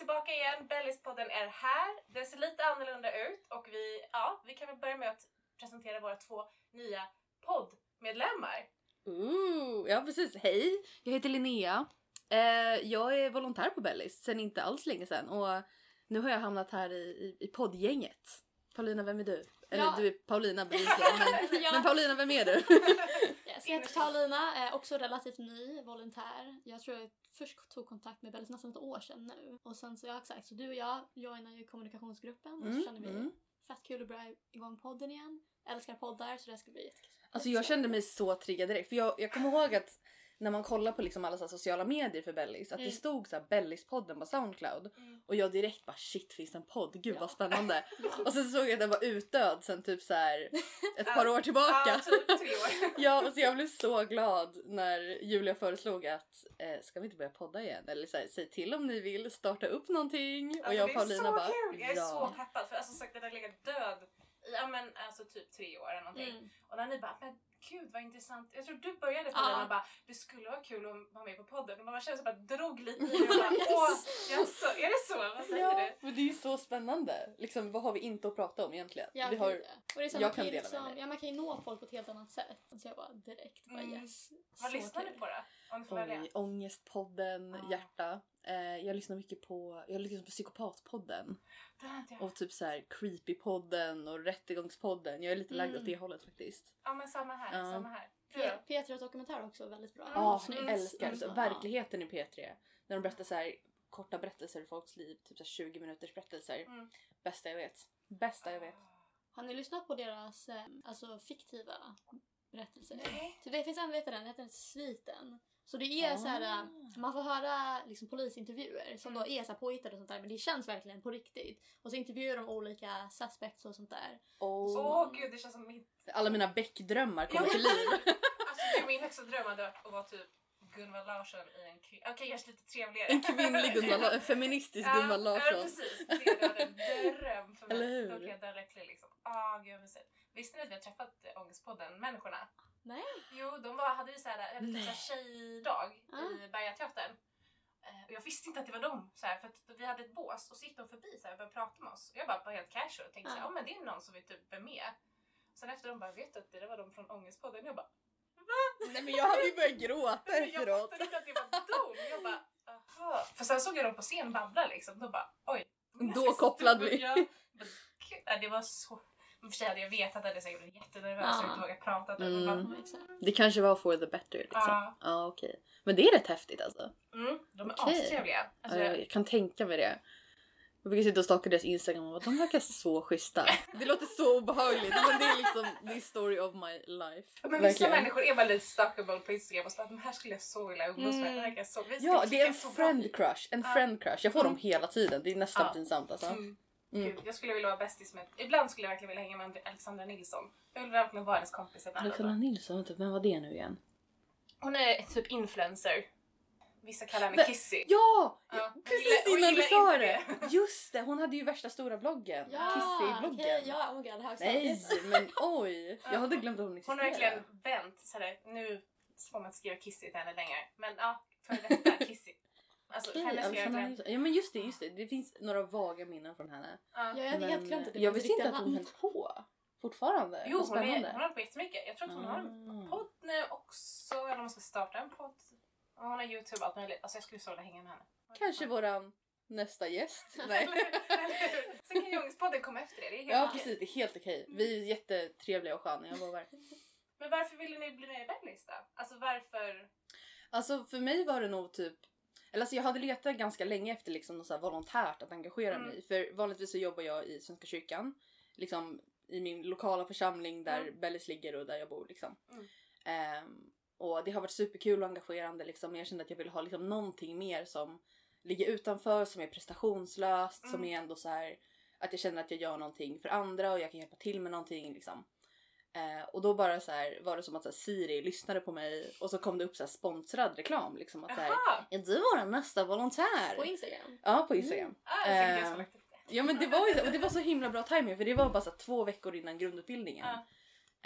tillbaka igen. Bellispodden är här. Den ser lite annorlunda ut och vi, ja, vi kan väl börja med att presentera våra två nya poddmedlemmar. Ooh, ja precis, hej! Jag heter Linnea. Eh, jag är volontär på Bellis sen inte alls länge sedan och nu har jag hamnat här i, i, i poddgänget. Paulina, vem är du? Eller Ja. du är Paulina bevisligen men, Ja. men Paulina, vem är du? Yes, jag heter Paulina, är också relativt ny volontär. Jag tror jag först tog kontakt med Bellis nästan ett år sedan nu. Och sen så, ja exakt, så du och jag joinar ju kommunikationsgruppen och så Mm, känner vi mm. fett kul att börja igång podden igen. Älskar poddar så det ska bli jättekul. Alltså jag kände mig så triggad direkt för jag, jag kommer ihåg att när man kollar på liksom alla så sociala medier för Bellis att det Mm. stod så här Bellis-podden på Soundcloud Mm. och jag direkt bara shit finns det en podd? Gud Ja. vad spännande! Och sen såg jag att den var utdöd sen typ så här ett par år tillbaka. Ja, typ tre år. Ja, och så jag blev så glad när Julia föreslog att eh, ska vi inte börja podda igen? Eller så här, säg till om ni vill starta upp någonting. och Alltså, jag det och är Paulina så bara kul! Jag är så ja. peppad för alltså sagt den har legat död ja, men, alltså, typ tre år eller någonting. Mm. Och när ni bara, men gud vad intressant. Jag tror du började på Ja. den och bara, det skulle vara kul att vara med på podden. Och man kände som att jag drog lite i det och bara, åh, jaså, är det så? Vad säger Ja, du? men det är ju så spännande. Liksom, vad har vi inte att prata om egentligen? Ja, vi har, och det är så, jag man kan dela med liksom, mig. ja, man kan ju nå folk på ett helt annat sätt. Så jag bara direkt bara Mm. yes. Vad så lyssnar du på då? Om du får välja. oj, Ångestpodden, Ja. Hjärta. Eh, jag lyssnar mycket på, jag lyssnar på Psykopatpodden. Och typ så här Creepypodden och Rättegångspodden. Jag är lite lagd Mm. åt det hållet faktiskt. Ja men samma här, Ja. samma här. Du P- då? P3 Dokumentär också väldigt bra. Ja, Ja, Avsnitt. älskar Mm, så, ja. verkligheten i P3. När de berättar så här korta berättelser ur folks liv, typ så här 20 minuters berättelser. Mm. Bästa jag vet. Bästa jag vet. Har ni lyssnat på deras eh, alltså, fiktiva berättelser? Nej. Typ, det finns en, vet du den, heter Sviten. Så det är så här, Ah. eh, man får höra liksom, polisintervjuer som då är så påhittade och sånt där men det känns verkligen på riktigt. Och så intervjuar de olika suspects och sånt där. Åh. Åh gud det känns som min... Alla mina bäckdrömmar kommer Ja. till liv. Alltså min högsta dröm hade varit att vara typ Gunvald Larsson i en kri- Okej kanske lite trevligare. En kvinnlig Gunvald Larsson, en feministisk Gunvald Ja, Larsson. precis. Det varit en dröm för mig. Eller hur? Då kan jag dö lycklig liksom. Ah, gud vad mysigt. Visste ni att vi har träffat äh, Ångestpodden-människorna? Nej. Jo, de var, hade vi så här, jag vet, Nej. så här tjejdag Ah. i Bergateatern. Eh, Och jag visste inte att det var dem, så här, för vi hade ett bås och så gick de förbi så här, och började prata med oss. Och jag bara var helt casual och tänkte så här, Ah. ja men det är någon som vi typ är med. Sen efter de bara, vet du att det var de från Ångestpodden? Jag bara, Nej men jag hade ju börjat gråta men jag efteråt. fattade inte att det var dem. Jag bara, aha. För sen såg jag dem på scen babbla liksom. Då bara, oj. Då kopplade vi. Ja, men gud, ja, det var så... Men för sig hade jag vetat hade jag säkert blivit jättenervös och Ja. inte vågat prata. Mm. Bara. Det kanske var for the better liksom. Ja. Ja okej. Men det är rätt häftigt alltså. Mm, de är Okej. astrevliga. Alltså, Ja, jag kan tänka mig det. Jag brukar sitta och stalka deras instagram och bara, de verkar så schyssta. Det låter så obehagligt men det är liksom är story of my life. Men vissa människor är bara lite stalkable på Instagram och så bara, de här skulle jag så vilja umgås med. Mm. Det så... Ja det är en friend crush. En friend crush. Jag får Mm. dem hela tiden. Det är nästan Ja. pinsamt alltså. Mm. Mm. Gud, jag skulle vilja vara bästis med... Ibland skulle jag verkligen vilja hänga med Alexandra Nilsson. Jag vill verkligen vara hennes kompis ibland. Alexandra Nilsson, vänta, vem var det nu igen? Hon är typ influencer. Vissa kallar henne Kissy. Ja! Ja, hon Precis gillar- hon innan du sa det! Just det, hon hade ju värsta stora bloggen. Ja, Kissy-bloggen. okej, ja, oh god. Nej men oj! Jag hade glömt att hon Hon existerade. har verkligen vänt sådär, nu får man inte skriva Kissy till henne längre. Men ja, före detta Kissy. Alltså Okej, henne ska jag Alexandra verkligen... Nilsson. Ja men just det, just det. Det finns några vaga minnen från henne. Ja. Ja, jag hade helt glömt att det jag visste inte att hon höll på fortfarande. Jo, hon, är, hon har på jättemycket. Jag tror att hon har en Ah. podd nu också, eller om hon ska starta en podd. Och hon har Youtube allt möjligt. Alltså jag skulle så vilja hänga med henne. Kanske våran nästa gäst. Nej. Sen kan ju Ångestpodden komma efter det. det är helt Ja okej. precis, det är helt okej. Vi är jättetrevliga och sköna, jag lovar. Men varför ville ni bli med i Bellis då? Alltså varför? Alltså för mig var det nog typ eller alltså jag hade letat ganska länge efter liksom något så volontärt att engagera Mm. mig i. För vanligtvis så jobbar jag i Svenska kyrkan. Liksom i min lokala församling där Mm. Bellis ligger och där jag bor liksom. Mm. Ehm, och det har varit superkul och engagerande liksom. Jag kände att jag ville ha liksom någonting mer som ligger utanför, som är prestationslöst, som Mm. är ändå så här att jag känner att jag gör någonting för andra och jag kan hjälpa till med någonting liksom. Eh, och då bara så här var det som att här, Siri lyssnade på mig och så kom det upp så här sponsrad reklam liksom att så här, är du vår nästa volontär? På Instagram. Ja på Instagram. Ah, jag som Eh. Ja men det var ju och det var så himla bra timing för det var bara så två veckor innan grundutbildningen. Ja.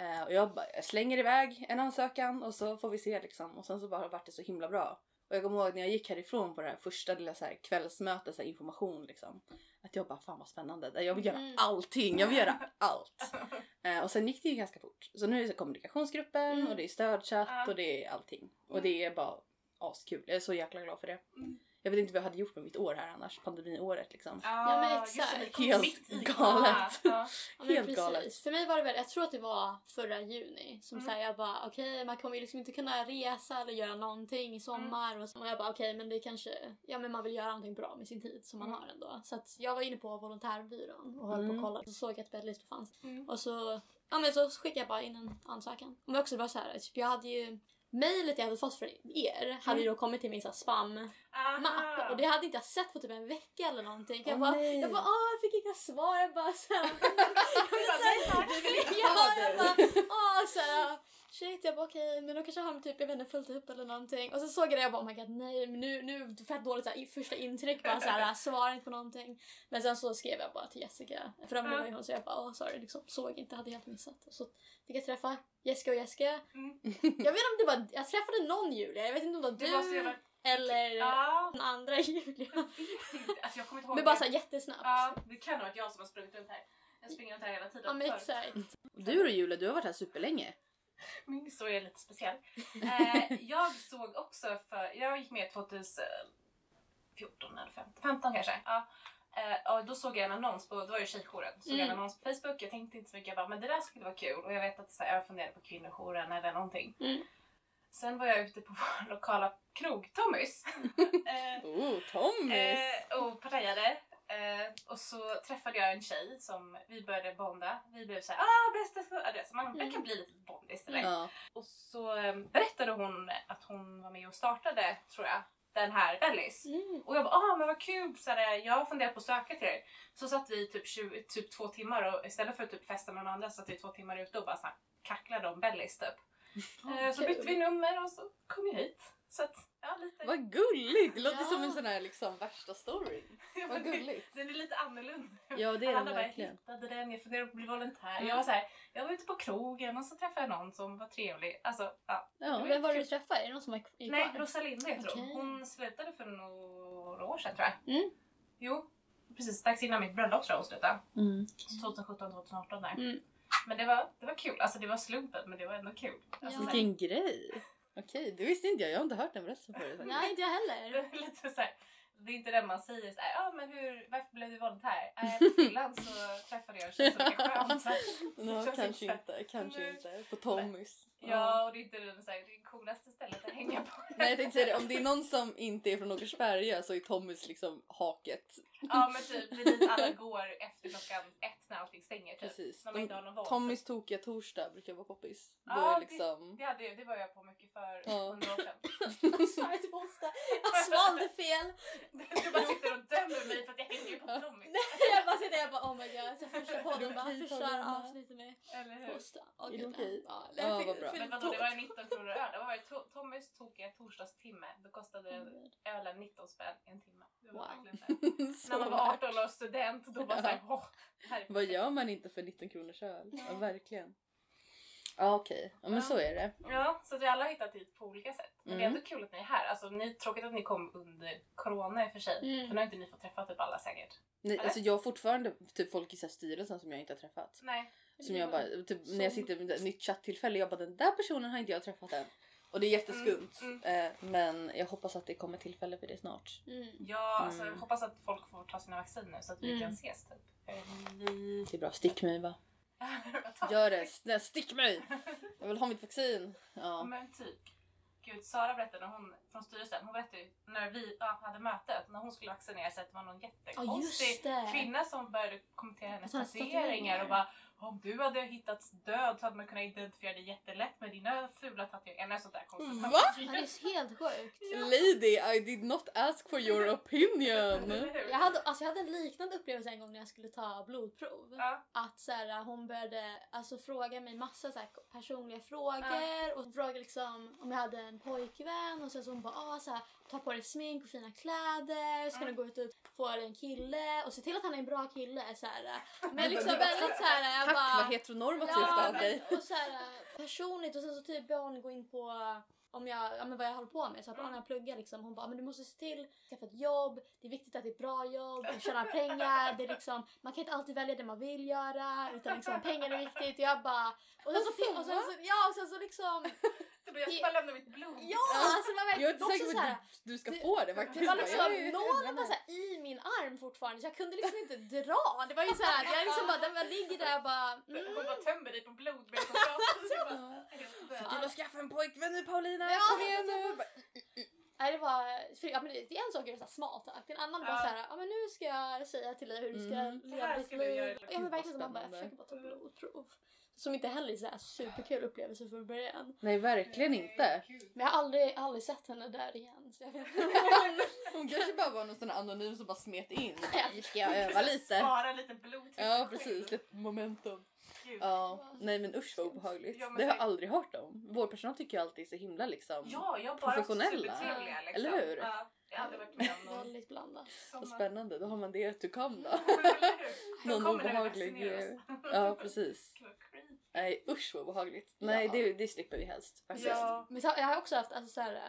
Eh, och jag, bara, jag slänger iväg en ansökan och så får vi se liksom. Och sen så bara vart det så himla bra. Och jag kommer ihåg när jag gick härifrån på det här första lilla så här kvällsmötet, så här information liksom. Att jag bara fan vad spännande. Jag vill göra Mm. allting, jag vill göra allt. Eh, och sen gick det ju ganska fort. Så nu är det kommunikationsgruppen Mm. och det är stödchatt Ja. och det är allting. Och det är bara askul. Jag är så jäkla glad för det. Mm. Jag vet inte vad jag hade gjort med mitt år här annars, pandemiåret liksom. Ja, men det, exakt. Helt galet. Ja. Ja, men Helt precis. galet. För mig var det väl, jag tror att det var förra juni som Mm. så här, jag bara okej man kommer ju liksom inte kunna resa eller göra någonting i sommar och, så, och jag bara okej men det kanske, ja men man vill göra någonting bra med sin tid som man Mm. har ändå. Så att jag var inne på volontärbyrån och höll på Mm. och kollade så såg jag att Bedlist fanns Mm. och så, ja men så skickade jag bara in en ansökan. Men också bara så här, typ, jag hade ju Mejlet jag hade fått från er hade ju då kommit till min så här spam Aha. mapp och det hade inte jag sett på typ en vecka eller någonting. Jag Åh, bara, nej. jag bara åh jag fick inga svar. Jag bara såhär. nej, tack. ja, jag bara åh såhär. Shit jag bara okej men då kanske har de typ jag vet inte följt upp eller någonting. Och så såg jag det och jag bara oh my god nej men nu, nu fett dåligt såhär, i första intryck bara såhär svarar inte på någonting. Men sen så skrev jag bara till Jessica för de var ju hon så jag bara åh sorry liksom såg inte hade helt missat. Och så fick jag träffa Jessica och Jessica. Mm. Jag vet inte om det var, jag träffade någon Julia, jag vet inte om det var Det du vara... eller Ja, den andra Julia. jag vet inte. Alltså jag kommer inte ihåg. Men bara såhär jättesnabbt. Ja, det kan ha varit jag som har sprungit runt här. Jag springer runt här hela tiden. Ja men exakt. Du då Julia, du har varit här superlänge. Min historia är lite speciell. Eh, jag såg också för, jag gick med 2014 eller 15, 15 kanske. Ja. Eh, och då såg jag en annons på, det var ju tjejjouren, såg jag en Mm. annons på Facebook. Jag tänkte inte så mycket, jag bara, men det där skulle vara kul. Och jag vet att så här, jag funderade på kvinnojouren eller någonting. Mm. Sen var jag ute på vår lokala krog, Tommys. eh, Oh, Tommys! Eh, och partajade. Eh, och så träffade jag en tjej som vi började bonda. Vi blev såhär ah bästa så man, man Mm. kan bli lite bondis eller? Ja. Och så eh, berättade hon att hon var med och startade, tror jag, den här Bellis. Mm. Och jag bara ah men vad kul, så här, jag har funderat på att söka till er. Så satt vi typ, 20, typ två timmar och istället för att typ festa med någon andra satt vi två timmar ute och bara så här, kacklade om Bellis typ. Eh, så bytte vi nummer och så kom jag hit. Så att, ja lite. Vad gulligt! Det låter Ja. som en sån här liksom värsta story. Ja, Vad gulligt. Den är lite annorlunda. Ja det är Alla den verkligen. Jag hittade den, jag funderade på att bli volontär. Mm. Jag var så här, jag var ute på krogen och så träffade jag någon som var trevlig. Alltså, ja. Ja. Vem var det du träffade? Är det någon som är är Nej, kvar? Rosalinda heter hon. Okej. Hon slutade för några år sedan tror jag. Mm. Jo, precis strax innan mitt bröllop tror jag hon slutade. Mm. 2017, 2018 där. Mm. Men det var, det var kul. Alltså det var slumpen men det var ändå kul. Alltså, Ja. Vilken grej! Okej, det visste inte jag. Jag har inte hört den berättelsen förut. Nej inte jag det heller. är lite så här, det är inte det man säger såhär, ja ah, men hur, varför blev du volontär? Äh, på fyllan så träffade jag en tjej som är skön. Så. No, kanske inte. Kanske inte. På Tommys. Ja, och det är inte det, så här, det coolaste stället att hänga på. Nej jag tänkte säga det, om det är någon som inte är från Åkersberga så är Tommys liksom haket. Ja men typ, det är dit alla går efter klockan ett när allting stänger typ. Precis. När man inte har någon val. Tommys tokiga torsdag brukar vara poppis. Ja, det- liksom... Det, hade, jag- det var jag på mycket för Ja. hundra år sedan. Till Bosta. Jag svalde fel. Du bara sitter och dömer mig för att jag hänger på Tommys. Jag bara sitter där och bara oh my god. Så första podden bara Paulina. avsnittet med Eller hur? Åh, Är det okej? Ja, Ja, vad bra. Fick Men vadå, det var ju tårt. 19 kronor öl. Det var to- Tommys tokiga torsdagstimme. Då kostade ölen 19 spänn en timme. Det var Wow. När man var 18 och student då var såhär, åh, här är Vad gör man inte för 19 kronors öl? Ja, verkligen. Ja okej, ja, men Ja. så är det. Ja, så vi alla har hittat hit på olika sätt. Men det är Mm. ändå kul att ni är här. Alltså, ni, tråkigt att ni kom under corona i och för sig. Mm. För nu har inte ni fått träffa typ alla säkert. Nej, Eller? alltså jag har fortfarande typ folk i så här styrelsen som jag inte har träffat. Nej. Som jag bara, typ, när jag sitter med ett nytt chatttillfälle, jag bara den där personen har inte jag träffat än. Och det är jätteskumt. Mm, Eh, men jag hoppas att det kommer tillfälle för det snart. Mm. Ja, alltså, Mm. jag hoppas att folk får ta sina vaccin nu så att vi Mm. kan ses typ. Eh. Det är bra, stick mig bara. Gör det, snälla stick mig! Jag vill ha mitt vaccin. Ja. Men typ. Gud, Sara berättade när hon, från styrelsen, hon berättade ju när vi ja, hade mötet, när hon skulle vaccinera sig att det var någon jättekonstig det. kvinna som började kommentera hennes tatueringar. och bara om du hade hittats död så hade man kunnat identifiera dig jättelätt med dina fula tatueringar. Eller sånt där konstigt. Va? Ja, det är helt sjukt. Lady, I did not ask for your opinion. Jag hade, alltså jag hade en liknande upplevelse en gång när jag skulle ta blodprov. Ja. Att så här, hon började alltså, fråga mig massa så här, personliga frågor och frågade liksom om jag hade en pojkvän och sen så hon bara ah, så här, ta på dig smink och fina kläder, ska Ja. du gå ut och få dig en kille och se till att han är en bra kille. Så här. Men liksom väldigt så här, jag Tack bara, vad heteronormativt Ja, av dig. och så här, personligt och sen så typ började hon gå in på om jag, ja, men vad jag håller på med. Så att Mm. när jag pluggar liksom, hon bara men du måste se till att skaffa ett jobb, det är viktigt att det är ett bra jobb, du tjänar pengar, det är liksom, man kan inte alltid välja det man vill göra utan liksom pengar är viktigt. Och jag bara, och sen så, och sen så, ja och sen så liksom, Jag ska bara lämna mitt blod. ja alltså man vet, Jag är inte säker på att du, du ska det- få det faktiskt. det var Jag liksom, är- nålen var så här i min arm fortfarande så jag kunde liksom inte dra. Det var ju så här, jag liksom bara, den bara ligger där och bara, mm. Hon bara tömmer dig på blod medan hon pratar. Bara, Se till att skaffa en pojkvän nu Paulina, Ja, kom igen nu! Nej det var, för, ja, men det, är en sak att göra så här small talk, en annan bara Ja. så här, ja men nu ska jag säga till dig hur du ska Mm. Så leva ditt liv. Ja men verkligen man bara, jag försöker bara ta blodprov. Som inte heller är så här superkul upplevelse för början. Nej verkligen inte. Men jag har aldrig, aldrig sett henne där igen. Så jag vet inte. Hon kanske bara var någon sån här anonym som bara smet in. Ja. Ska jag öva lite? Spara lite blod till Ja sig precis, själv. ett momentum. Gud. Ja, nej men usch vad obehagligt. Ja, men det har jag aldrig hört om. Vårdpersonal tycker jag alltid är så himla liksom. Ja, jag har bara Professionella. supertrevliga liksom. Eller hur? Ja, jag hade varit med om någon Väldigt blandat. som Vad spännande, då har man det to come då. Någon obehaglig... oss. Ja precis. Nej usch vad obehagligt. Nej Ja. det, det slipper vi helst faktiskt. Ja. Men så, jag har också haft alltså, så här, eh,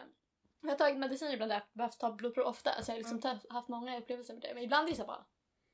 jag har tagit medicin ibland där jag har behövt ta blodprov ofta. Så jag har liksom ta, haft många upplevelser med det. Men ibland är det så här bara,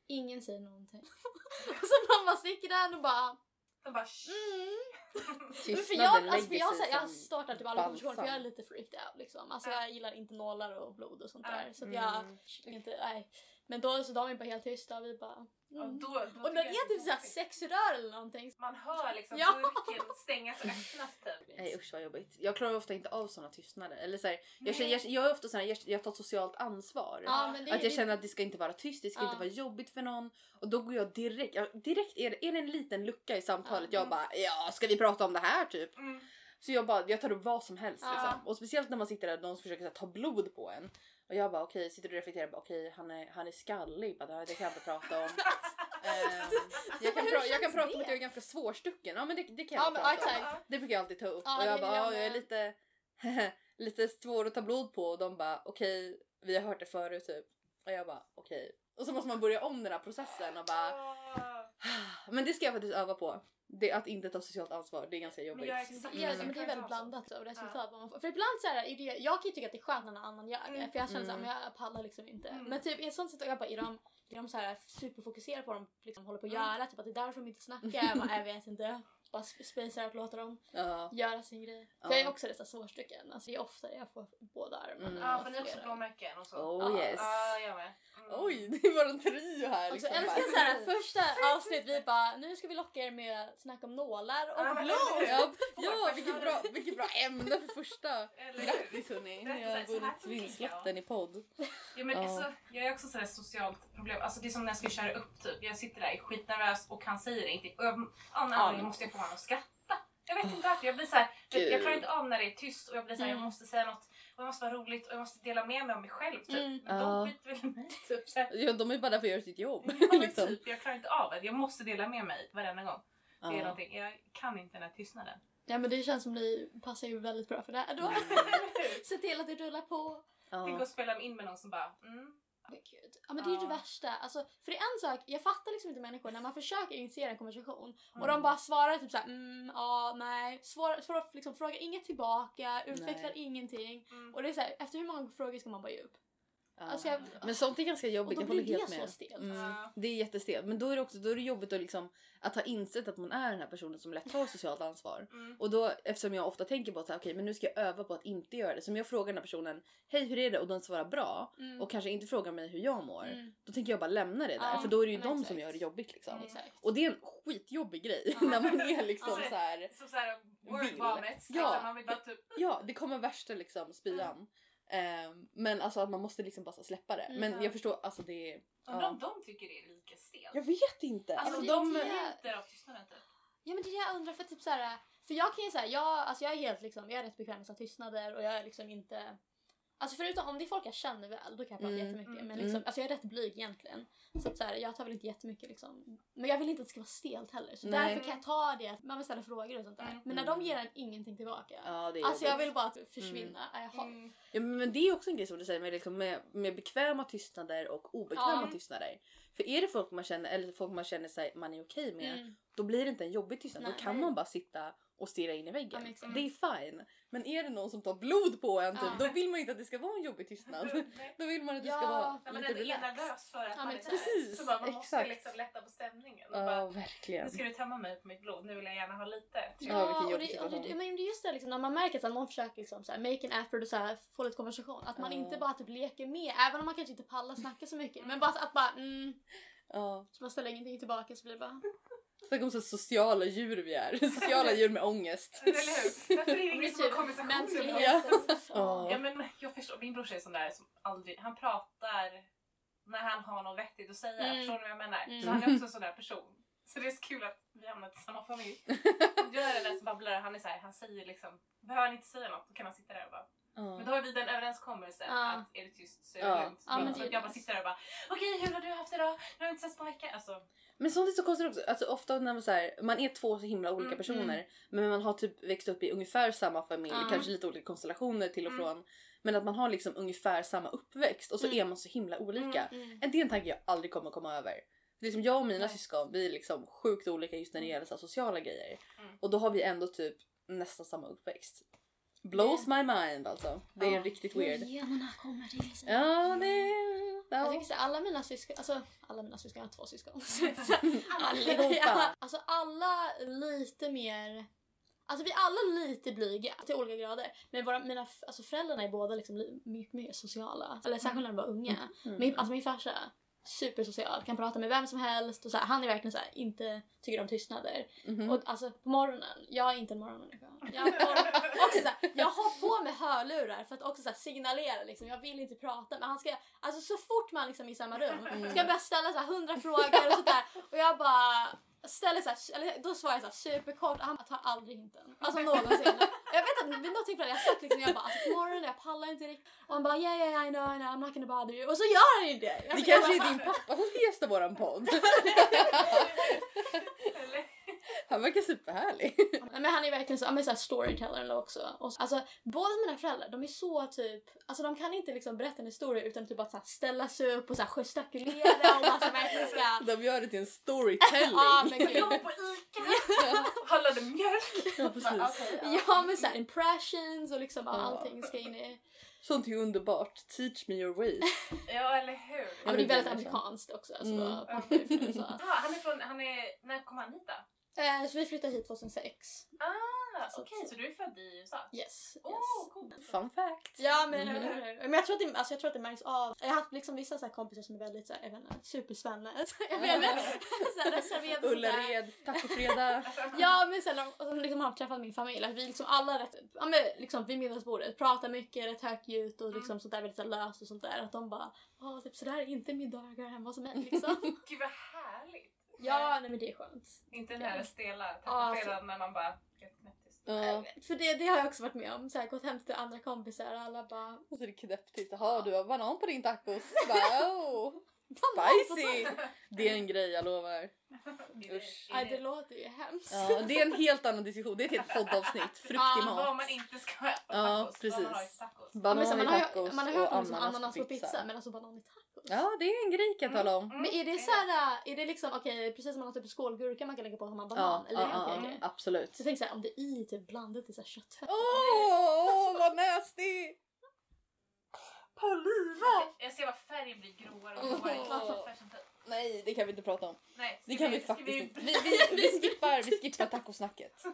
ingen säger någonting. så man bara sticker där och bara De bara "Shh." mm. Men för Tystnaden jag, lägger alltså, för jag, sig så här, jag som startar typ alla konversationer för balsam. jag är lite freaked out liksom. Alltså jag gillar inte nålar och blod och sånt Ja. där. Så att jag Mm. inte, nej. Men då så de är bara helt tysta och vi bara Och mm. då, då Och tycker när det jag är typ såhär sexrör eller någonting. Man hör liksom Ja. burken stängas och öppnas typ. Nej usch vad jobbigt. Jag klarar ofta inte av såna tystnader. Eller så här, jag, känner, jag, jag är ofta sån här, jag, jag tar socialt ansvar. Ja, det, Att jag det- känner att det ska inte vara tyst, det ska Ja. inte vara jobbigt för någon. Och då går jag direkt, jag, direkt är, det, är det en liten lucka i samtalet, Ja. jag bara ja ska vi prata om det här typ? Mm. Så jag bara, jag tar upp vad som helst Ja. liksom. Och speciellt när man sitter där och någon försöker så här, ta blod på en. Och jag bara okej, sitter du och reflekterar bara okej han, är, han är skallig, bara, det kan jag inte prata om. Ehm, jag kan, pra- jag kan prata om det? att jag är ganska svårstucken, ja men det, det kan jag Ja, prata exakt. om. Det brukar jag alltid ta upp. Ja, och jag bara, gör ja, jag är lite, lite svår att ta blod på och de bara okej, vi har hört det förut typ. Och jag bara okej. Och så måste man börja om den här processen och bara Åh. men det ska jag faktiskt öva på. Det, att inte ta socialt ansvar, det är ganska jobbigt. jag är Det exakt- Mm. men det är väldigt blandat av resultat. man får. För ibland så här, är det, jag kan ju tycka att det är skönt när någon annan gör det. Mm. För jag känner Mm. såhär, men jag pallar liksom inte. Mm. Men typ i ett sånt sätt, jag bara, är de, är de så här superfokuserade på vad de liksom håller på att Mm. göra? Typ att det är därför de inte snackar. Jag bara, jag vet inte. Bara sp- spacear att låta dem Ja. göra sin grej. För Ja. jag är också rätt så svårstycken. Alltså det är ofta jag får båda armarna. Mm. Ja, och för ni har också blåmärken och så. Oh Ja. yes. Ja, jag med. Mm. Oj, det var en trio här. Och så Liksom. älskar jag såhär första avsnitt vi bara nu ska vi locka er med snack om nålar och men blod. Ja, ja vilket, bra, vilket bra ämne för första. Grattis hörni, ni har vunnit vinstlotten i podd. Ja, men alltså, jag är också sådär socialt problem. Alltså, det är som när jag ska köra upp typ. Jag sitter där är skitnervös och han säger ingenting. Och jag, av någon måste jag få honom att skratta. Jag vet inte varför. Jag blir såhär, Gud. jag klarar inte av när det är tyst och jag blir såhär, Mm. jag måste säga något. Och det måste vara roligt och jag måste dela med mig av mig själv typ. Mm. Men Ja. de skiter väl i mig typ. Så här, Ja, de är bara där för att göra sitt jobb. Ja, liksom. typ, jag klarar inte av det. Jag måste dela med mig varenda gång. Det är någonting. Jag kan inte den här tystnaden. Ja men det känns som ni passar ju väldigt bra för det här då. Mm. Se till att det rullar på. Tänk att spela in med någon som bara mm. Gud. Ja men det är ju det värsta. Alltså, för det är en sak, jag fattar liksom inte människor när man försöker initiera en konversation och Mm. de bara svarar typ såhär mm, ja, nej. Svår, svår, liksom, frågar inget tillbaka, utvecklar ingenting. Mm. Och det är såhär, efter hur många frågor ska man bara ge upp? Alltså, jag, Men sånt är ganska och jobbigt, då jag håller blir helt det med. så stelt. Mm. Det är jättestelt. Men då är det också då är det jobbigt att, liksom, att ha insett att man är den här personen som lätt tar socialt ansvar. Mm. Och då eftersom jag ofta tänker på att så här, okej, men nu ska jag öva på att inte göra det. Så om jag frågar den här personen hej hur är det och den svarar bra Mm. och kanske inte frågar mig hur jag mår. Mm. Då tänker jag bara lämna det där för då är det ju de som gör det jobbigt liksom. Mm. Och det är en skitjobbig grej när man är liksom Ja. så här. Som såhär word Vill. vomits. Ja. Liksom, man vill bara typ Ja, det kommer värsta liksom spyan. Ehm, men alltså att man måste liksom bara släppa det. Mm. Men jag förstår, alltså det är... Undrar Ja. om de tycker det är lika stelt. Jag vet inte. Alltså, Alltså, de njuter av tystnaden typ. Ja men det är det jag undrar för typ såhär, för jag kan ju säga, jag, alltså jag är helt liksom, jag är rätt bekväm med tystnader och jag är liksom inte Alltså förutom om det är folk jag känner väl, då kan jag prata Mm, jättemycket. mm, Men liksom, mm. alltså jag är rätt blyg egentligen. Så att så här, jag tar väl inte jättemycket liksom. Men jag vill inte att det ska vara stelt heller. Så Nej. därför kan jag ta det, man vill ställa frågor och sånt där. Mm. Men när de ger en ingenting tillbaka. Ja, alltså jag vill bara att försvinna. Mm. Mm. Ja, men det är också en grej som du säger med, liksom, med, med bekväma tystnader och obekväma Ja. tystnader. För är det folk man känner, eller folk man känner sig man är okej med, Mm. då blir det inte en jobbig tystnad. Nej. Då kan man bara sitta och stirra in i Ja, väggen. exakt. det är fine. Men är det någon som tar blod på en typ, Ja. då vill man inte att det ska vara en jobbig tystnad. Då vill man att det Ja. ska vara Ja, men lite den är relaxed. nervös för att Ja, man är precis, Så bara, man måste exakt. liksom lätta på stämningen. Och Ja, bara, verkligen. nu ska du tömma mig på mitt blod, nu vill jag gärna ha lite. Ja, och det, och det, men det är just det liksom, när man märker att någon försöker liksom, så här, make an effort och så här, få lite konversation. Att man Ja. inte bara typ leker med, även om man kanske inte pallar snacka så mycket. Men bara att bara mm, Ja. så man ställer ingenting tillbaka så blir det bara... Snacka om så sociala djur vi är. Sociala djur med ångest. Eller hur? Varför är det ingen som har. Ja. Ja men jag förstår, min brorsa är sån där som aldrig, han pratar när han har något vettigt att säga, Mm. förstår ni vad jag menar? Mm. Så han är också en sån där person. Så det är så kul att vi hamnat i samma familj. Jag är den där som babblar och han är så här, han säger liksom, behöver han inte säga något då kan han sitta där och bara Men Ja. då har vi den överenskommelsen Ja. att är det tyst så är det Ja. lugnt. Ja, men så jag bara sitter där och bara okej hur har du haft det idag? Nu har vi inte setts på en vecka. Alltså, Men sånt är så konstigt också. Alltså, ofta när man, så här, man är två så himla olika Mm, personer men man har typ växt upp i ungefär samma familj, Ja. kanske lite olika konstellationer till och Mm. från. Men att man har liksom ungefär samma uppväxt och så Mm. är man så himla olika. Mm. Det är en tanke jag aldrig kommer komma över. Det är som jag och mina Nej. syskon, vi är liksom sjukt olika just när det gäller så sociala grejer. Mm. Och då har vi ändå typ nästan samma uppväxt. Blows my mind alltså. Det är Ja. riktigt weird. Generna kommer till sig. Ja, det... Jag Ja. tycker så alla mina syskon, alltså alla mina syskon, jag har två syskon. Allihopa. Ja, alltså alla lite mer Alltså vi är alla lite blyga till olika grader. Men våra, mina alltså föräldrarna är båda liksom li- mycket mer sociala. Eller särskilt när de var unga. Mm. Min, alltså min farsa, supersocial, kan prata med vem som helst. Och så här, han är verkligen så här, inte tycker om tystnader. Mhm. Och alltså på morgonen, jag är inte en morgonmänniska. Jag, får, också, så här, jag har på mig hörlurar för att också så här, signalera liksom, jag vill inte prata. Men han ska, alltså så fort man liksom är i samma rum Mm. ska jag börja ställa så här, hundra frågor och sådär. Och jag bara ställer så här, eller då svarar jag så här, superkort och han tar aldrig hinten. Alltså någonsin. Jag vet att vid något tillfälle jag sagt liksom, jag bara alltså på morgonen jag pallar inte riktigt. Och han bara yeah yeah I know I know I'm not gonna bother you. Och så gör han ju det. Jag, Det kanske bara, är din pappa som ska gästa våran podd. Han verkar superhärlig. Men han är verkligen så, men så här storyteller också. Och, så- alltså båda mina föräldrar, de är så typ, alltså de kan inte liksom berätta en historia utan typ att så här, ställa sig upp och så här, gestikulera och alltså verkligen ska... De gör det till en storytelling. Ja men gud. Jag på ICA! Handlade mjölk! Ja, precis. Okej, ja. Ja men såhär impressions och liksom Ja. allting ska in i... Sånt är underbart. Teach me your ways. Ja eller hur? Ja, men det är väldigt amerikanskt också. Alltså, Mm. Ah, han är från, han är, när kom han hit då? Eh, så vi flyttade hit 2006. Ah, okej så du är född i USA? Yes. yes. Åh, coolt! Fun fact. Ja men, Mm. eller hur? men jag, tror att det, alltså, jag tror att det märks av. Jag har haft liksom vissa så här kompisar som är väldigt så här, jag vet inte, supersvenne. Jag vet inte. Ullared, tacofredag. Ja men sen och som liksom har träffat min familj, att vi liksom alla rätt, ja men liksom vid middagsbordet pratar mycket, rätt högljutt och liksom sånt där väldigt så här löst och sånt där. Att de bara, ja typ sådär är inte middagar hemma hos mig liksom. Gud vad härligt! Ja nej men det är skönt. Inte den här stela Ja, tacofredagen när man bara. Ja. För det, det har jag också varit med om, så här, gått hem till andra kompisar och alla bara Och så är det knäpptyst. Jaha, du har banan på din tacos. Bara, oh, spicy! Det är en grej, jag lovar. Usch. Nej det låter ju hemskt. Ja, det är en helt annan diskussion. Det är ett helt poddavsnitt. Frukt i Ja, Vad mat. man inte ska ha på Ja, tacos. Man har precis. tacos. Banan så i man, har, tacos man har hört om ananas, ananas på på pizza. men alltså banan i tacos. Ja, det är en grej kan jag tala om. Mm. Men är det så här, är det liksom okej precis som man har typ skålgurka man kan lägga på som en banan? Ja, eller? ja, Okej, ja, okej. absolut. Så jag tänker såhär om det är i typ blandat i så här köttfett. Åh, vad nasty! Paulina! Jag ser vad färgen blir gråare och gråare. Nej, det kan vi inte prata om. Nej, Det kan vi ska faktiskt inte. Vi, vi, vi, skippar, vi skippar tacosnacket.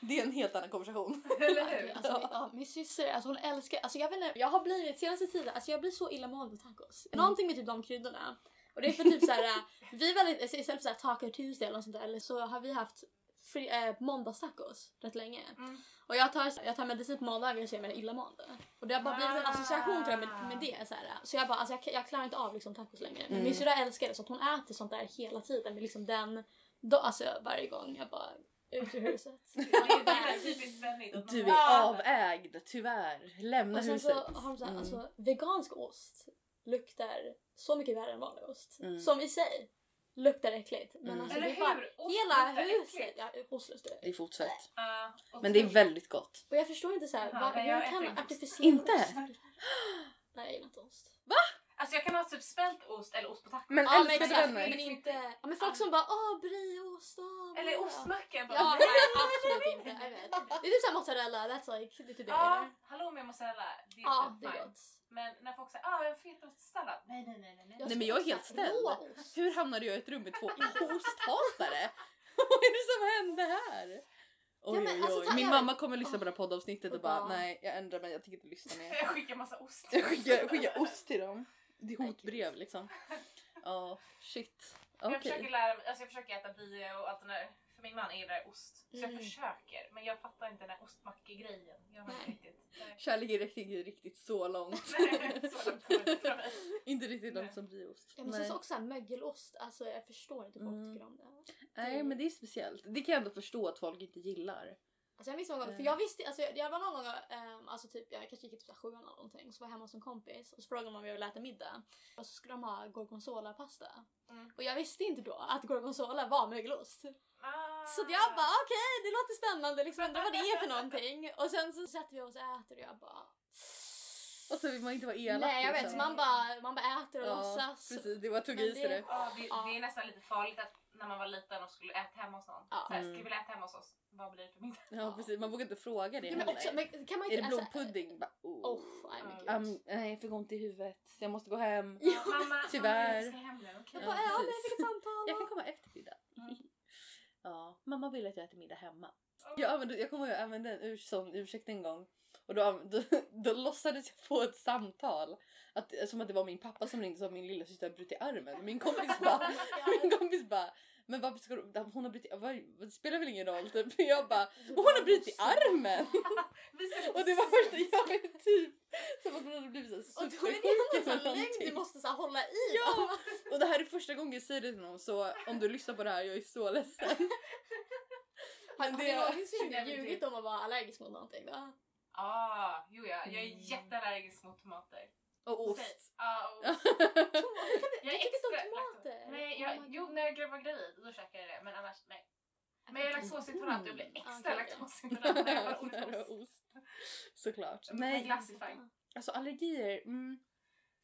Det är en helt annan konversation. Eller hur? Alltså, min, ja, min syster, alltså hon älskar, alltså jag vet inte, jag har blivit senaste tiden, alltså jag blir så illamående av tacos. Någonting med typ de kryddorna. Och det är för typ såhär, vi är väldigt, alltså istället för såhär taco tuesday eller något sånt där, eller så har vi haft fri, äh, måndagstacos rätt länge. Mm. Och jag tar, jag tar medicin på måndagar så är jag illamående. Och det har bara blivit en association tror jag med, med det. Så, här. så jag bara, alltså jag, jag klarar inte av liksom tacos längre. Men Mm. min syrra älskar det så att hon äter sånt där hela tiden med liksom den, då, alltså varje gång jag bara ut ur huset. Det är typiskt svennigt. Du är avägd, tyvärr. Lämna Och sen huset. så har de så här, Mm. alltså vegansk ost luktar så mycket värre än vanlig ost. Mm. Som i sig luktar äckligt. Men Mm. alltså Eller det är bara hur? Ost hela luktar huset. äckligt. Ja. Det är fotsvett. Och Men det är väldigt gott. Och jag förstår inte så här, va, jag hur kan inte ost. artificiell Inte? ost... Nej jag gillar inte ost. Alltså jag kan ha typ spält ost eller ost på tacos. Men Ja men älskar du exakt, vänner? men inte... Ja, men folk som bara åh brieost, åh Eller bra." ostmacka. bara. Ja, nej absolut inte. Jag vet. Det är typ såhär mozzarella, that's like, det är typ det Ja, hallå med mozzarella. Det är Ja, typ det är gott. Men när folk säger ah jag har fetostsallad. Nej nej nej nej. nej. Nej, men jag är helt ställd. Hur hamnade jag i ett rum med två osthatare? Vad är det som hände här? Oj, Ja, men oj, alltså, oj. ta- Min jag- mamma kommer lyssna på det här poddavsnittet och bara nej jag ändrar mig jag tänker inte lyssna mer. Jag skickar massa ost. Jag skickar, skickar ost till dem. Det är hotbrev liksom. Ja, shit. Jag Okej. försöker lära mig, alltså jag försöker äta brie och allt det där. För min man gillar ost. Så jag Mm. försöker. Men jag fattar inte den här ostmackegrejen. Jag har inte Nej. riktigt. Nej. Kärleken räckte inte riktigt så långt. Nej, så långt kommer det inte från mig. inte riktigt långt Nej. som brieost. Ja, men sen så också såhär mögelost, alltså jag förstår inte hur folk Mm. tycker om det. Nej men det är speciellt. Det kan jag ändå förstå att folk inte gillar. Alltså jag minns någon gång, för Eh. jag visste, alltså jag, jag var någon gång, um, alltså typ jag kanske gick i typ så här sjuan eller någonting, så var jag hemma hos en kompis och så frågade de om jag ville äta middag. Och så skulle de ha gorgonzola-pasta. Mm. Och jag visste inte då att gorgonzola var mögelost. Så att jag bara okej, det låter spännande liksom, undrar vad det är för någonting. Och sen så sätter vi oss och äter och jag bara... Och så vill man inte vara elak. Nej jag vet, liksom. så man bara, man bara äter och Ja, låtsas. precis. Det var tog i sig det- det. Ja, det, Ja. det är nästan lite farligt att när man var liten och skulle äta hemma hos någon. Ja. Så här, Mm. ska vi vilja äta hemma hos oss? Vad blir det för middag? Ja precis, man vågar inte fråga det Ja, men också, men kan man Är inte... det alltså- blodpudding? Oh. Oh, nej. Um, nej, jag fick ont i huvudet. Jag måste gå hem. Ja, mamma, Tyvärr. Mamma, jag ska hem nu. okej? Jag Ja, bara, ja men jag fick ett samtal. Jag kan komma efter middag. Mm. Ja, mamma vill att jag äter middag hemma. Jag, använde, jag kommer ihåg jag använde en urs, sån ursäkt en gång. Och då, då, då låtsades jag få ett samtal. Att, som att det var min pappa som ringde som min lilla syster brutit armen. Min kompis bara, min kompis bara men varför ska du, hon har brutit, vad, det spelar väl ingen roll typ. Jag bara, och hon har brutit armen! Och det var första jag vet typ som att hon hade blivit så Och då är det en sån lögn du måste så hålla i. Ja! Och det här är första gången jag säger det till någon så om du lyssnar på det här jag är så ledsen. Har, har någonsin ljugit om att vara allergisk mot någonting då? Ah, jo ja. Jag är Mm. jätteallergisk mot tomater. Och ost. Ja, Ja. ost. Jag om extra tomater? laktos- Nej, Oh jag, my jo när jag var gravid då käkade jag det men annars nej. Men jag är laktosintolerant och jag blir Mm. extra laktosintolerant när jag har ost. ost. Såklart. Men glass alltså allergier. Mm,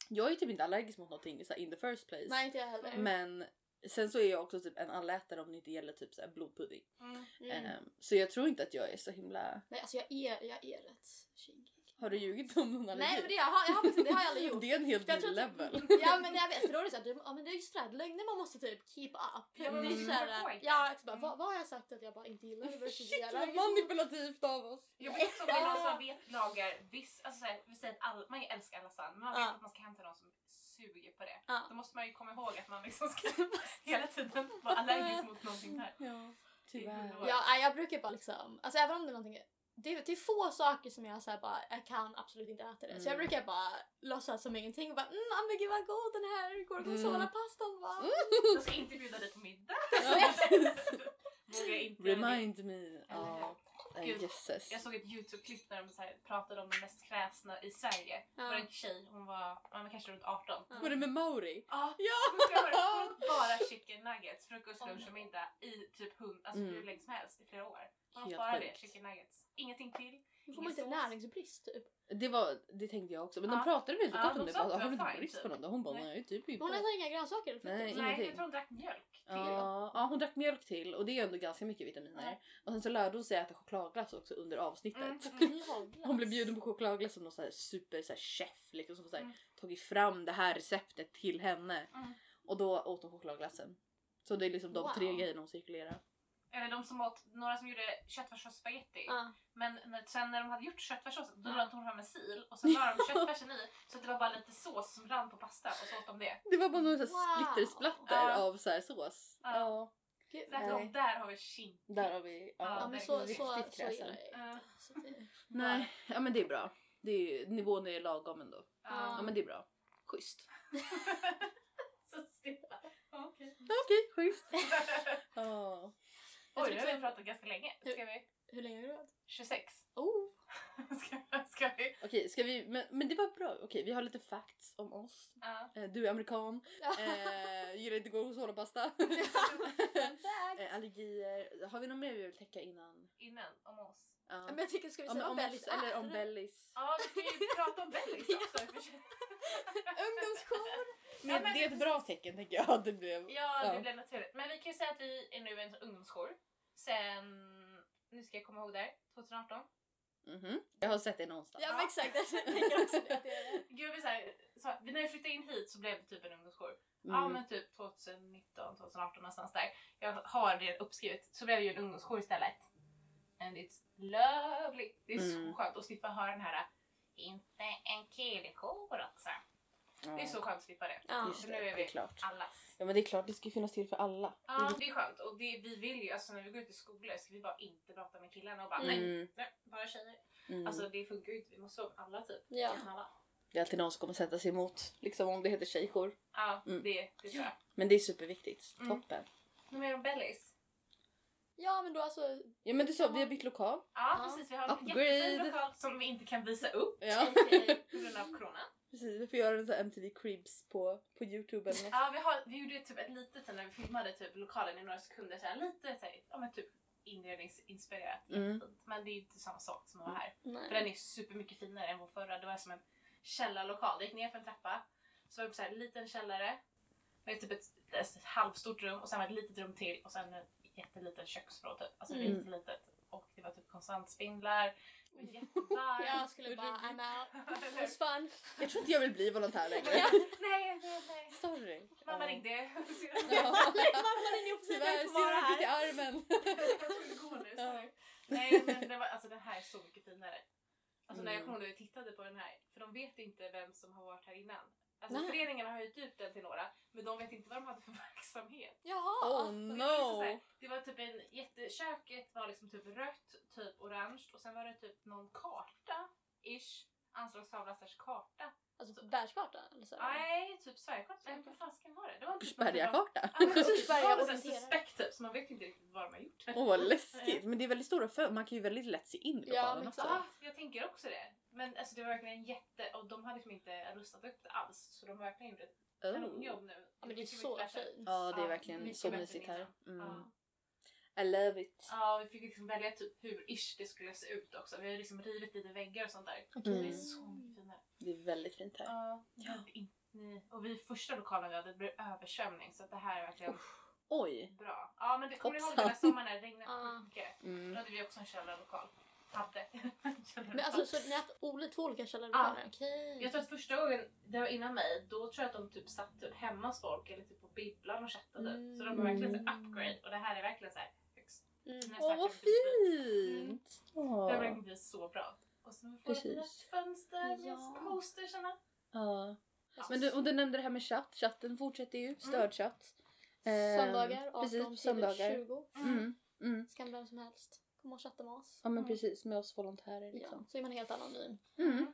jag är typ inte allergisk mot någonting så här, in the first place. Nej inte jag heller. Men sen så är jag också typ en allätare om det inte gäller typ så blodpudding. Mm. Mm. Ehm, så jag tror inte att jag är så himla... Nej alltså jag är, jag är rätt kinkig. Har du ljugit om någon allergi? Nej men det, jag har, jag har, faktiskt- det har jag aldrig gjort. Det är en helt ny att- level. Ja men jag vet för då är det såhär, ja men det är just det här, lögner man måste typ keep up. Ja, men det är såhär, ja exakt, bara, Mm. vad, vad har jag sagt att jag bara inte gillar Shit vad manipulativt av oss. Jag vet också är någon som vet lagar viss, alltså såhär, vi säger att all, man älskar lasagne men man vet att man ska hämta någon som suger på det. Ja. Då måste man ju komma ihåg att man liksom ska hela tiden vara allergisk mot någonting där. Ja, tyvärr. Ja, jag brukar bara liksom, alltså även om det är någonting det är, det är få saker som jag så bara, jag kan absolut inte äta det. Så jag Mm. brukar bara låtsas som ingenting och bara mm, ah, men gud vad god den här gorgonzola-pastan var. Jag ska inte bjuda dig på middag. Vågar inte. Remind me. Nej, Gud, jösses. Jag såg ett Youtube-klipp där de så här pratade om de mest kräsna i Sverige. Det var Ja. en tjej, hon var, hon var kanske runt 18. Ja. Var det med Mauri? Ja, Ja! hon åt bara chicken nuggets, frukost, lunch och middag i typ hund, alltså Mm. hur länge som helst i flera år. Hon åt bara det, chicken nuggets. Ingenting till. Då får man inte sås. näringsbrist typ. Det, var, det tänkte jag också. Men Ja. de pratade väldigt Ja, gott de om det. Bara, har du var inte brist på typ. något? Hon bara, Nej. nej typ inte. Hon äter inga grönsaker eller frukt. Nej? Nej, jag tror hon drack mjölk till. Ja, ja, hon drack mjölk till och det är ändå ganska mycket vitaminer. Ja. Och sen så lärde hon sig äta chokladglass också under avsnittet. Mm. Hon blev bjuden på chokladglass som någon så här super så här chef liksom, som så här, Mm. tagit fram det här receptet till henne. Mm. Och då åt hon chokladglassen. Så det är liksom de Wow. tre grejerna hon cirkulerar. Eller de som åt, några som gjorde köttfärssås spagetti. Ja. Men när, sen när de hade gjort köttfärssåsen då Ja. la de fram en sil och sen la de köttfärsen i så det var bara lite sås som rann på pasta och så åt de det. Det var bara några så Wow. splittersplatter Ja. av så här sås. Ja. Ja. Gud. Så att, och där har vi kink. Där har vi. Ja, men så, så, så, riktigt är kräsen. Så Nej, ja men det är bra. Det är, nivån är lagom ändå. Ja. Ja men det är bra. Schysst. så stilla. Okej. Okej, schysst. Ja. Oj, nu har vi pratat ganska länge. Ska vi? Hur länge har du varit? 26. Oh. ska, ska vi? Okej, ska vi, men, men det var bra. Okej, vi har lite facts om oss. Ja. Eh, Du är amerikan, eh, gillar inte gorgonzola-pasta. Eh, allergier. Har vi något mer vi vill täcka innan? Innan, om oss. Ja. Men jag tycker, ska vi Om, säga om, vad Bellis eller om Bellis. Ja, vi kan ju prata om Bellis också. i och för sig. Ungdomsjour! Men men det är ett bra tecken tänker jag att det blev. Ja, Ja. det blev naturligt. Men vi kan ju säga att vi är nu en ungdomsjour. Sen, nu ska jag komma ihåg där, 2018. Mhm. Jag har sett det någonstans. Ja men exakt, jag tänker också det. Gud, vi, så här, så, när vi flyttade in hit så blev det typ en ungdomsjour. Ja Mm. men typ 2019, 2018 någonstans där. Jag har det uppskrivet. Så blev det ju en ungdomsjour istället. And it's lovely. Det är Mm. så skönt att slippa höra den här inte en killejour också. Det är så skönt att slippa det. Ja. Just det, nu är det är vi allas. Ja men det är klart, det ska ju finnas till för alla. Ja, det är skönt. Och det, vi vill ju, alltså när vi går ut i skolor ska vi bara inte prata med killarna och bara nej, Mm. nej, bara tjejer. Mm. Alltså det funkar ju inte, vi måste med alla typ. Ja. Alla. det är alltid någon som kommer sätta sig emot, liksom om det heter tjejjour. Ja, Mm. det, det tror jag. Men det är superviktigt. Mm. Toppen. Något mer om Bellis? Ja men då alltså, Ja men du sa, vi har bytt lokal. Ja, Ja. precis. Vi har en Upgrade. jättefin lokal som vi inte kan visa upp Ja. på grund av corona. Precis, vi får göra en sån här MTV Cribs på, på Youtube eller något. Ja, vi, har, vi gjorde typ ett litet sen när vi filmade typ lokalen i några sekunder. Här, lite så här, ja, men typ inredningsinspirerat. Mm. Jättefint. Men det är ju inte samma sak som att vara här. För Nej. den är supermycket finare än vår förra. Det var som en källarlokal. Det gick ner för en trappa. Så var det så här en liten källare. Med typ ett, ett halvstort rum och sen var det ett litet rum till och sen jätteliten köksvrå typ. Alltså Mm. mm. litet. Och det var typ konstant spindlar. Det var jättevarmt. Jag skulle bara, I'm out. It was fun. Jag tror inte jag vill bli volontär längre. Ja. nej, nej, nej. Sorry. Mamma ringde. Mamma ringde och Tyvärr, får vara ser du till här. armen. Jag gå nu, sorry. Nej men det var, alltså, den här är så mycket finare. Alltså när jag Mm. när vi tittade på den här, för de vet inte vem som har varit här innan. Alltså Nej. föreningen har höjt ut den till några, men de vet inte vad de hade för verksamhet. Jaha. Oh Och det var liksom så no! här, det var typ en jätte... Köket var liksom typ rött, typ orange och sen var det typ någon karta, ish. Anslagstavla slash karta. Alltså världskarta eller så? Nej, typ Sverigekarta. Nej, vad fasiken var det? Det var typ någon typ av- Bergakarta. Ja, men typ Berga var det så här orienterare. suspekt typ, så man vet inte riktigt vad de har gjort. Åh vad läskigt. Men det är väldigt stora fönster, man kan ju väldigt lätt se in i Ja, lokalen men också. Ja, jag tänker också det. Men alltså, det var verkligen jätte... Och de hade liksom inte rustat upp det alls. Så de har verkligen gjort ett kanonjobb Oh. nu. Ja, men det är så fint. Ja det är Ja, verkligen mycket så bättre mysigt här. Mm. Ja. I love it. Ja, vi fick liksom välja typ hur ish det skulle se ut också. Vi har liksom rivit lite väggar och sånt där. Okej. Det är Mm. så mycket finare. Det är väldigt fint här. Ja, inte- och vi första lokalen vi hade det blev översvämning så att det här är verkligen Oj. bra. Ja men det kommer ni ihåg den där sommaren när det regnade Ja. mycket? Då Mm. hade vi också en källarlokal. Hade. Men alltså så ni har haft två olika källarlokaler? Okej. Jag tror att första gången, det var innan mig, då tror jag att de typ satt typ hemma hos folk eller typ på bibblan och chattade. Mm. Så de var verkligen så upgrade och det här är verkligen så här högst. Mm. Jag Åh vad med typ- fint! Det har Åh. verkligen blivit så bra. Och så får jag Precis. fönster med Ja. postersarna. Ja. Alltså, Men du, och du nämnde det här med chatt. Chatten fortsätter ju. Stödchatt. Eh, Söndagar 18 precis, till söndagar. 20. Mm. Mm. Så kan vem som helst komma och chatta med oss. Ja men Mm. precis, med oss volontärer Ja, liksom. så är man helt anonym. Mm.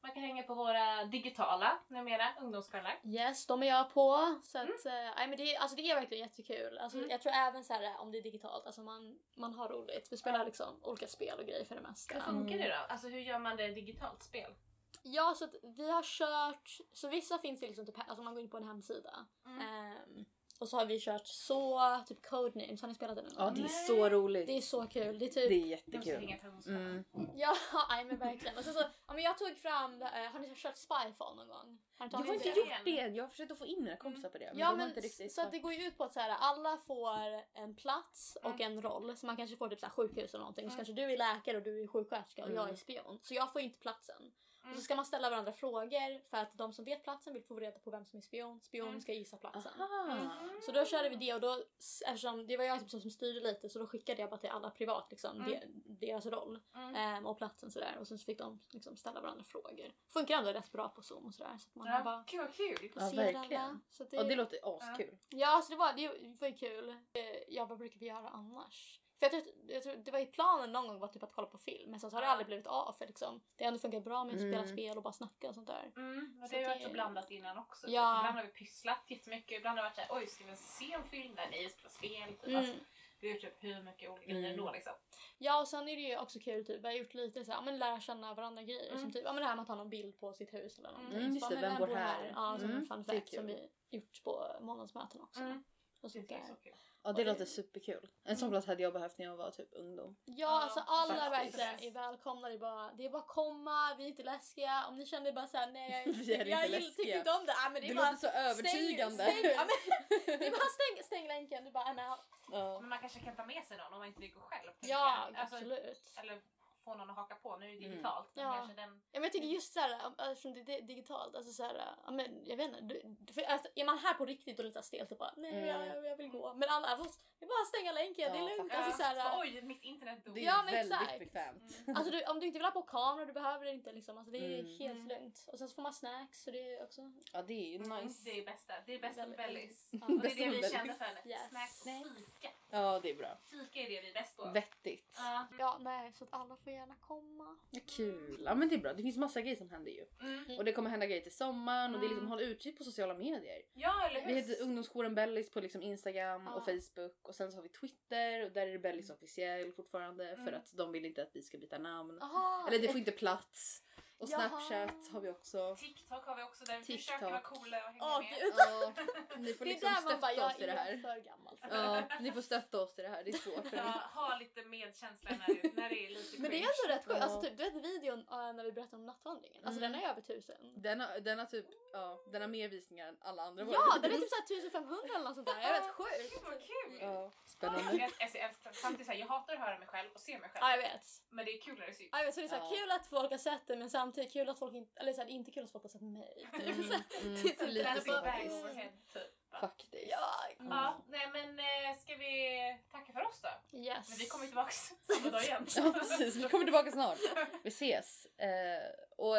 Man kan hänga på våra digitala numera ungdomskvällar. Yes, de är jag på. Så att, eh, nej, men det, är- alltså, det är verkligen jättekul. Alltså, Mm. Jag tror även så här, om det är digitalt, alltså man, man har roligt. Vi spelar liksom olika spel och grejer för det Hur mesta. funkar det då? Alltså hur gör man det digitalt spel? Ja, så att vi har kört, så vissa finns det liksom typ, alltså man går in på en hemsida. Mm. Och så har vi kört så, typ Codenames, har ni spelat det någon Ja det är så roligt. Det är så kul. Det är Det typ, är De ska jättekul. Mm. ja, nej men verkligen. Och så, så, ja, men jag tog fram, eh, har ni kört Spyfall någon gång? Har Jag har inte det? gjort det än. Jag har försökt att få in mina kompisar på det. Men Ja de men inte riktigt så att det går ju ut på att så här, alla får en plats och en roll. Så man kanske får typ så här, sjukhus eller någonting. Och så Mm. kanske du är läkare och du är sjuksköterska och jag är Mm. spion. Så jag får inte platsen. Och Mm. så ska man ställa varandra frågor för att de som vet platsen vill få reda på vem som är spion. Spion Mm. ska gissa platsen. Mm. Så då körde vi det och då, eftersom det var jag typ som, styrde lite så då skickade jag bara till alla privat liksom, Mm. de, deras roll Mm. ehm, och platsen sådär. Och sen så fick de liksom, ställa varandra frågor. Funkar ändå rätt bra på zoom och sådär. Så att man Ja, bara Gud vad kul! Ja, verkligen. att Och det låter askul. Ja, så det var, det var ju kul. Eh, Ja, vad brukar vi göra annars? För jag tror, jag tror, det var ju planen någon gång var typ att kolla på film men sen så har det aldrig blivit av för liksom, det har ändå funkat bra med att spela Mm. spel och bara snacka och sånt där. Mm, men Så det har ju varit så blandat innan också. typ. Ja. Ibland har vi pysslat jättemycket, ibland har det varit såhär oj ska vi se en film? Nej, nej, vi spelar spel. Typ. Mm. Alltså, vi har gjort typ hur mycket olika grejer Mm. då liksom. Ja och sen är det ju också kul typ, vi har gjort lite så här, ja, men lära känna varandra grejer. Mm. Som typ, ja men det här med att ta någon bild på sitt hus eller någonting. Mm, just det, vem bor här? Ja, som Mm, en fun fact som vi gjort på månadsmöten också. Mm. och sånt Det är där. så kul. Ja det låter superkul. En sån plats hade jag behövt när jag var typ ungdom. Ja, alltså alla faktiskt. verkligen är välkomna. Det är, bara, det är bara att komma, vi är inte läskiga. Om ni känner bara såhär, nej jag, Vi är inte jag gill- läskiga. tycker inte om det. Ja, men det Du är bara låter så övertygande. Stäng, stäng, ja, men, det är bara stäng, stäng länken, du bara I'm out. Ja. Men man kanske kan ta med sig någon om man inte vill gå själv. Ja, jag. Alltså, absolut. Eller få någon att haka på. Nu är det Mm. digitalt. Men Ja. kanske den... Ja, men jag tycker just såhär, eftersom det är digitalt, alltså såhär, ja, men jag vet inte. För, alltså, är man här på riktigt och lite stelt och bara nej Mm. jag, jag, vill gå. Men alla, det är bara att stänga länken, det Ja, är lugnt. Alltså, såhär, Oj, mitt internet dog. Det är Ja, men väldigt exakt. bekvämt. Alltså du, om du inte vill ha på kamera, du behöver det inte liksom. Alltså, det är Mm. helt Mm. lugnt. Och sen så får man snacks så det är också... Ja det är ju Mm, nice. Det är bästa. Det är bästa med Bellis. Ja. Och det är det vi kände för. Yes. Snacks och fika. Ja det är bra. Fika är det vi är bäst på. Vettigt. Ja. Ja, nej, så att alla får gärna komma. Ja, kul. Ja men det är bra. Det finns massa grejer som händer ju. Mm. Och det kommer hända grejer till sommaren och det är liksom Mm. håll utkik på sociala medier. Ja, eller hur? Vi heter ungdomsjouren Bellis på liksom Instagram Ja. och Facebook och sen så har vi Twitter och där är det Bellis officiell fortfarande för Mm. att de vill inte att vi ska byta namn. Aha, Eller det får inte plats. Och Jaha. Snapchat har vi också. TikTok har vi också där vi TikTok. försöker vara coola och hänga Åh, med. Ja, ni får det är liksom där man bara, stötta jag oss i det är här. för gammal för. Ja, ni får stötta oss i det här. Det är svårt. Ja, ha lite medkänsla när det, när det är lite Men det är cringe. ändå rätt sjukt. Ja. Alltså, typ, du vet videon när vi berättade om nattvandringen? Alltså Mm. den är över tusen. Den har, den har typ, ja, den har mer visningar än alla andra våra Ja, den är typ såhär 1500 eller något sånt där. Jag vet, sjukt. Gud vad kul! Ja, Jag, spännande. jag, jag, älskar- samtidigt jag hatar att höra mig själv och se mig själv. Ja, jag vet. Men det är kul när det syns. Ja, jag vet så det är så här, Ja. kul att folk har sett det men samtidigt kul att folk inte, eller så här, inte kul att folk har sett mig. Typ. Mm, mm, Det är så lite så overhead, typ. Faktiskt. Ja, Ja, nej men eh, ska vi tacka för oss då? yes. Men vi kommer tillbaka samma dag igen. Ja precis, vi kommer tillbaka snart. Vi ses. Eh, och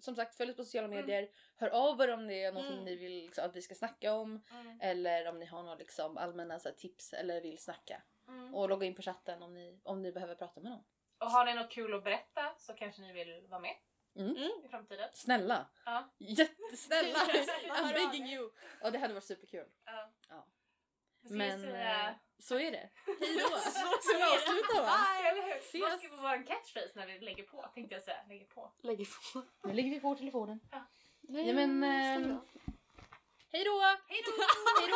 som sagt följ oss på sociala medier. Hör av er om det är någonting Mm. ni vill liksom, att vi ska snacka om. Mm. Eller om ni har några liksom, allmänna så här, tips eller vill snacka. Mm. Och logga in på chatten om ni, om ni behöver prata med någon. Och har ni något kul att berätta så kanske ni vill vara med Mm. i framtiden. Snälla! Ja. Jättesnälla! I'm begging you! Ja det hade varit superkul. Ja. Ja. Men eh, så är det. Hej då! Så Ska vi avsluta va? Bye. Eller hur? Ses. Vad ska vara catchphrase när vi lägger på? Tänkte jag säga. Lägger på. Lägger på. Nu lägger vi på telefonen. Nej, Ja, men, av. Hej då! Hej då! Hej då!